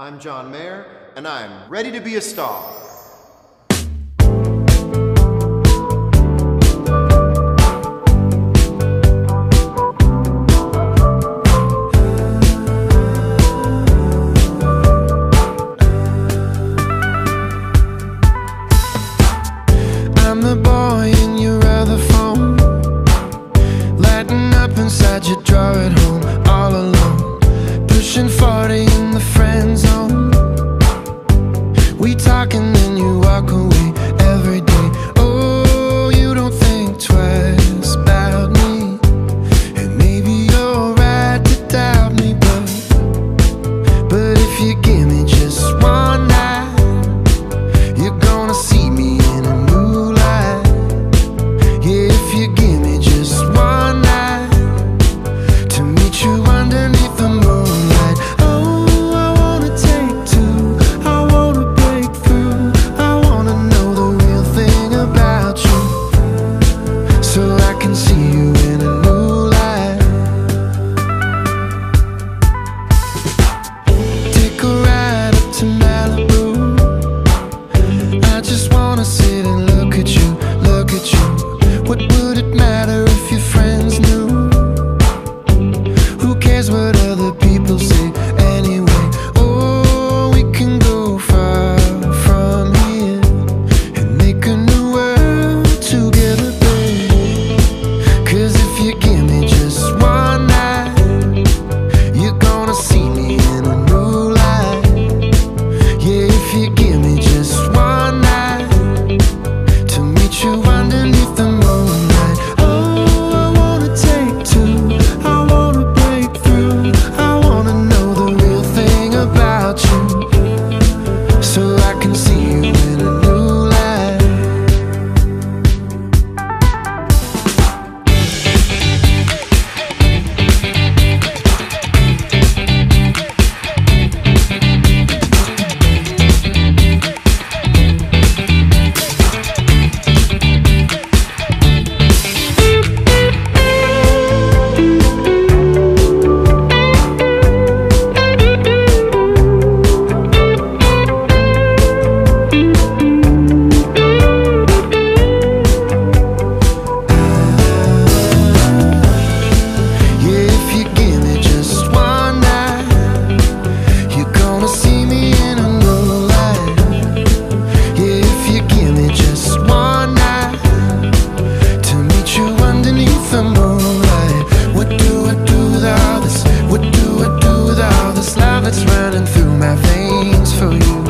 I'm John Mayer, and I'm ready to be a star. things for you.